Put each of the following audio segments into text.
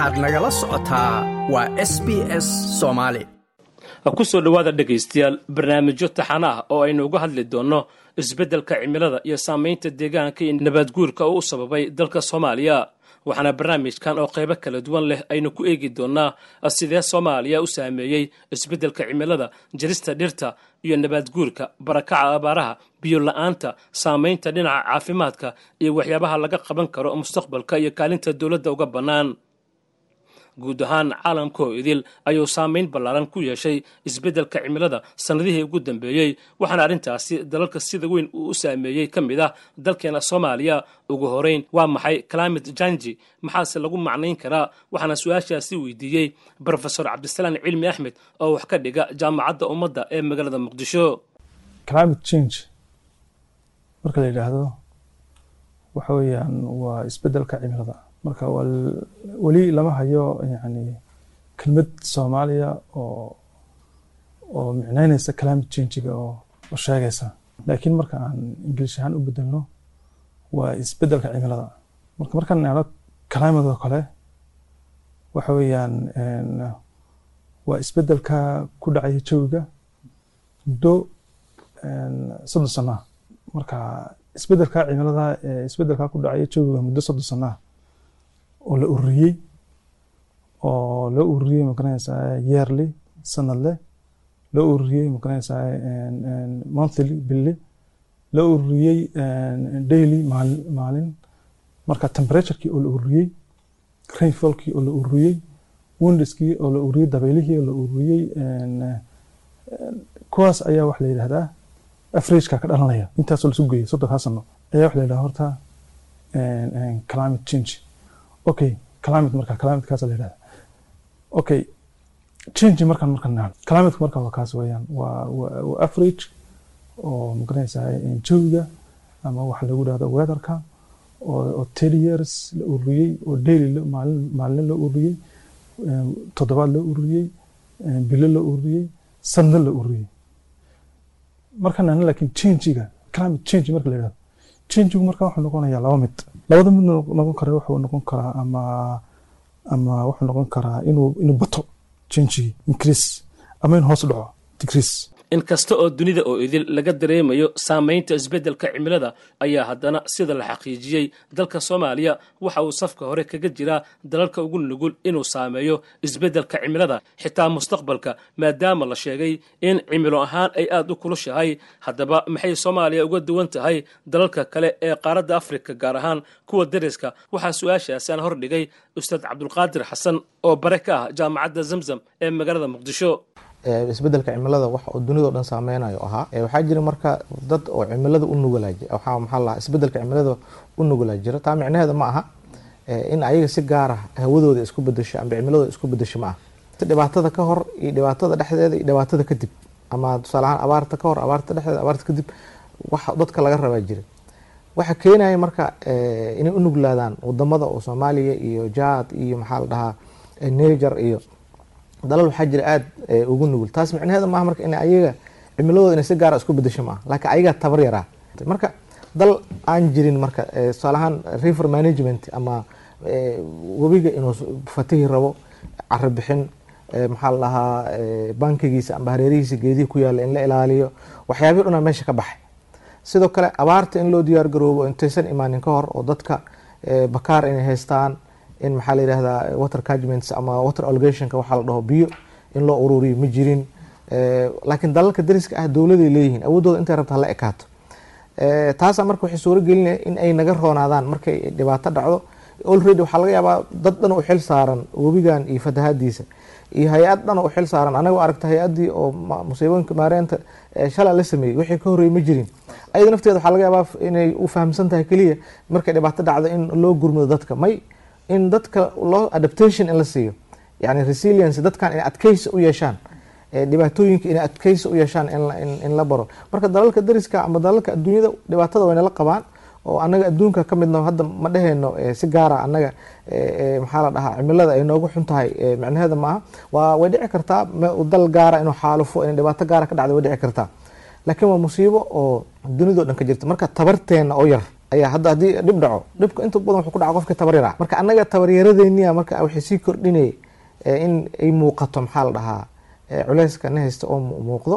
waxaad nagala socotaa waa s b s soomaali ku soo dhowaada dhegaystayaal barnaamijyo taxana ah oo aynu uga hadli doonno isbeddelka cimilada iyo saamaynta deegaanka iyo nabaadguurka oo u sababay dalka soomaaliya. Waxaana barnaamijkan oo qaybo kala duwan leh aynu ku eegi doonnaa sidee soomaaliya u saameeyey isbeddelka cimilada jarista dhirta iyo nabaadguurka barakaca abaaraha biyo la'aanta saamaynta dhinaca caafimaadka iyo waxyaabaha laga qaban karo mustaqbalka iyo kaalinta dowladda uga bannaan guud ahaan caalamka oo idil ayuu saamayn ballaaran ku yeeshay isbeddelka cimilada sannadihii ugu dambeeyey waxaana arrintaasi dalalka sida weyn uu u saameeyey ka mid ah dalkeena soomaaliya. Ugu horeyn waa maxay climate janji maxaase lagu macnayn karaa? Waxaana su'aashaasi weydiiyey brofesor cabdisalaan cilmi axmed oo wax ka dhiga jaamacadda ummadda ee magaalada muqdisho. Marka la yidhaahdo waxa weeyaan waa isbeddelka cimilada marka weli lama hayo yani kelmad soomaaliya oo oo micnaynaysa climate changiga oo sheegaysa. Laakiin marka aan ingilish ahaan u bedelno waa isbeddelka cimilada. Marka markaan climate oo kale waxa weeyaan waa isbeddelka ku dhacaya jawiga muddo soddon sanaa marka isbeddelka cimilada isbeddelka ku dhacaya jawiga muddo soddon sanaa oo la ururiyey oo loo ururiyey ma garanaysaa yearly sanadle loo ururiyey ma garanaysaa monthly bille loo ururiyey daily maalin. Marka temperaturekii oo la ururiyey rainfallkii oo la ururiyey windskii oo la ururiyey dabeylihii oo la ururiyey kuwaas ayaa waxa la yidhahdaa averageka ka dhalanaya. Intaasoo lasu geeyay soddonkaa sano ayaa waxa la yidhahdaa horta climate change okay climate marka climate kaas la yidhahda okay change markaan markaan nahno climate marka waa kaas weeyaan. Waa waa average oo ma garanaysaa jawiga ama waxa lagu dhahdo weatherka oo ten years la ururiyey oo daily maalin la ururiyey toddobaad la ururiyey bilo la ururiyey sanno la ururiyey. Markaan nahno laakiin changiga climate change marka la yidhahdo changigu marka wuxuu noqonayaa laba mid. Labada mid noqon kara wuxuu noqon karaa ama ama wuxuu noqon karaa inuu inuu bato changigi increase ama in hoos dhaco decrease in kasta oo dunida oo idil laga dareemayo saamaynta isbeddelka cimilada ayaa haddana sida la xaqiijiyey dalka soomaaliya waxa uu safka hore kaga jiraa dalalka ugu nugul inuu saameeyo isbeddelka cimilada xitaa mustaqbalka maadaama la sheegay in cimilo ahaan ay aad u kulushahay. Haddaba maxay soomaaliya uga duwan tahay dalalka kale ee qaaradda afrika gaar ahaan kuwa dariska? Waxaa su'aashaasi aan hordhigay ustaad cabdulqaadir xasan oo bare ka ah jaamacadda zamzam ee magaalada muqdisho isbeddelka cimilada wax oo dunidao dhan saameynayo ahaa. Waxaa jira marka dad oo cimilada u lahaa isbeddelka cimilada u nugulaa jira taa micnaheeda ma aha in ayaga si gaar ah hawadooda isku bedesho amba cimiladooda isku bedesho ma aha. Dhibaatada ka hor iyo dhibaatada dhexdeeda iyo dhibaatada kadib ama tusaale ahaan abaarta ka hor abaarta dhexdeeda abaarta kadib wax dadka laga rabaa jira. Waxa keenaya marka inay u nuglaadaan waddamada oo soomaaliya iyo jaad iyo maxaa la dhahaa niger iyo dalal waxaa jira aada ugu nugul. Taas micnaheeda maaha marka in ayaga cimiladooda inay si gaara isku bedesho maaha. Laakiin ayagaa tabar yaraa. Marka dal aan jirin marka tusaale ahaan river management ama webiga inuu fatihi rabo caro bixin maxaa la bankigiisa amba hareerihiisa geedihi ku yaalla in la ilaaliyo waxyaabihi dhunaa meesha ka baxay. Sidoo kale abaarta in loo diyaar garoobo intaysan imaanin ka hor oo dadka bakaar inay haystaan in maxaa la yidhahdaa water cagments ama water allegationka waxaa la dhaho biyo in loo ururiyo ma jirin. Laakiin dalalka dariska ah dowladay leeyihiin awoodooda intay rabta hala ekaato. Taasaa marka waxay suuro gelinaya in ay naga roonaadaan markay dhibaato dhacdo. Already waxaa laga yaabaa dad dhan u xil saaran webigan iyo fatahaadiisa iyo hay'ad dhan u xil saaran anaga aragta hay'adii oo musiibooyinka maareynta shala la sameeyey wixii ka horreeyey ma jirin. Ayada nafteeda waxaa laga yaabaa inay u fahamsan tahay keliya markay dhibaato dhacdo in loo gurmado dadka. May in dadka loo adaptation in la siiyo. Yani resilience dadkan inay adkeysi u yeeshaan. Dhibaatooyinka inay adkeysi u yeeshaan in la baro. Marka dalalka dariska ama dalalka adduunyada dhibaatada wayna la qabaan oo anaga adduunka ka midna hadda ma dheheyno si gaara anaga maxaa la dhahaa cimilada ay noogu xun tahay micnaheeda maaha waa way dhici kartaa dal gaara inuu xaalufo in dhibaato gaara ka dhacda way dhici kartaa. Laakiin waa musiibo oo dunidao dhan ka jirta. Marka tabarteena oo yar ayaa hadda haddii dhib dhaco dhibka inta badan wuxuu ku dhaca qofka tabaryara marka annaga tabaryaradeeniya marka waxay sii kordhinay in ay muuqato maxaa la dhahaa culeyska na haysta oo muuqdo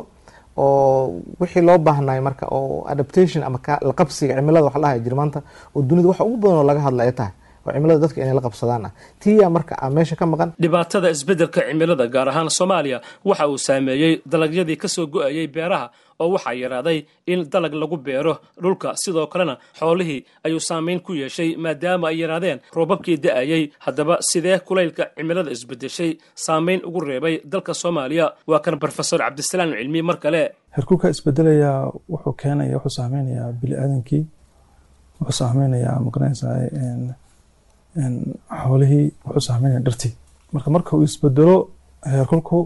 oo wixii loo baahnay marka oo adaptation ama la qabsiga cimilada wax la dhahay jir maanta oo dunida waxa ugu badan oo laga hadla ay tahay oo cimilada dadka inay la qabsadaan. Ah tiyaa marka meesha ka maqan. Dhibaatada isbeddelka cimilada gaar ahaan soomaaliya waxa uu saameeyey dalagyadii ka soo go'ayey beeraha oo waxaa yaraaday in dalag lagu beero dhulka. Sidoo kalena xoolihii ayuu saamayn ku yeeshay maadaama ay yaraadeen roobabkii da'ayey haddaba sidee kulaylka cimilada isbeddeshay? Saamayn ugu reebay dalka soomaaliya waa kan brofesor cabdisalaam cilmi mar kale. Herkulka isbedelayaa wuxuu keenaya wuxuu saameynayaa bini aadamkii wuxuu saameynayaa ma garanaysaa xoolihii wuxuu saameynaya dhartii marka marka uu isbedelo heerkulku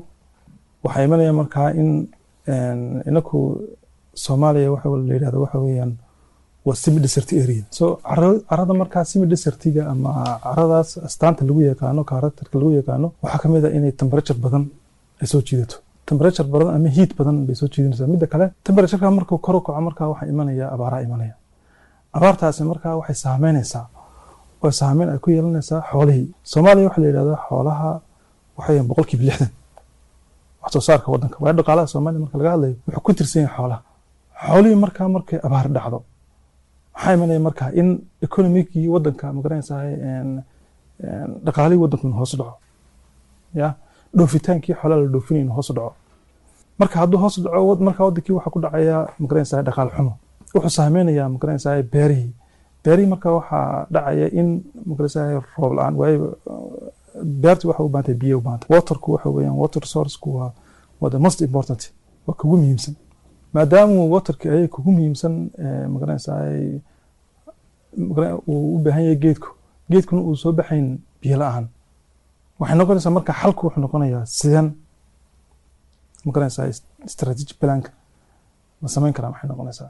waxaa imanaya markaa in inaku soomaaliya waxa la yidhahdo waxa weeyaan waa semi desert area. So carada markaa semi desertiga ama caradaas astaanta lagu yaqaano karakterka lagu yaqaano waxaa ka mid a inay temperature badan ay soo jiidato. Temperature badan ama heat badan bay soo jiidanaysaa midda kale temperatureka markuu kor u kaco markaa waxaa imanaya abaaraa imanaya. Abaartaasi markaa waxay saameynaysaa oo saameyn ay ku yeelanaysaa xoolihii. Soomaaliya waxaa la yidhahdaa xoolaha waxay boqolkiiba lixdan. Wax soo saarka waddanka. Waayo dhaqaalaha soomaaliya marka laga hadlayo wuxuu ku tirsan yahay xoolaha. Xoolihii markaa markay abaar dhacdo maxaa imanaya markaa in economigii waddanka ma garanaysaa dhaqaalihii waddanku inuu hoos dhaco? Ya dhoofitaankii xoolaha la dhoofinay inuu hoos dhaco. Marka hadduu hoos dhaco markaa waddankii waxaa ku dhacaya ma garanaysaa dhaqaal xumo. Wuxuu saameynayaa ma garanaysaa beerihii beerihii marka waxaa dhacaya in magarasa roob la'aan waayo beertu waxa u baahantay biyo u baahantay waterku waxa weeyaan water sourceku waa waa the most important waa kugu muhiimsan. Maadaama waterka ay kugu muhiimsan magaranaysa uu u baahan yahay geedku. Geedkuna uu soo baxayn biyo la'aan. Waxay noqonaysaa marka xalku wuxuu noqonayaa sidan magaranaysa strategic planka. La samayn karaa maxay noqonaysaa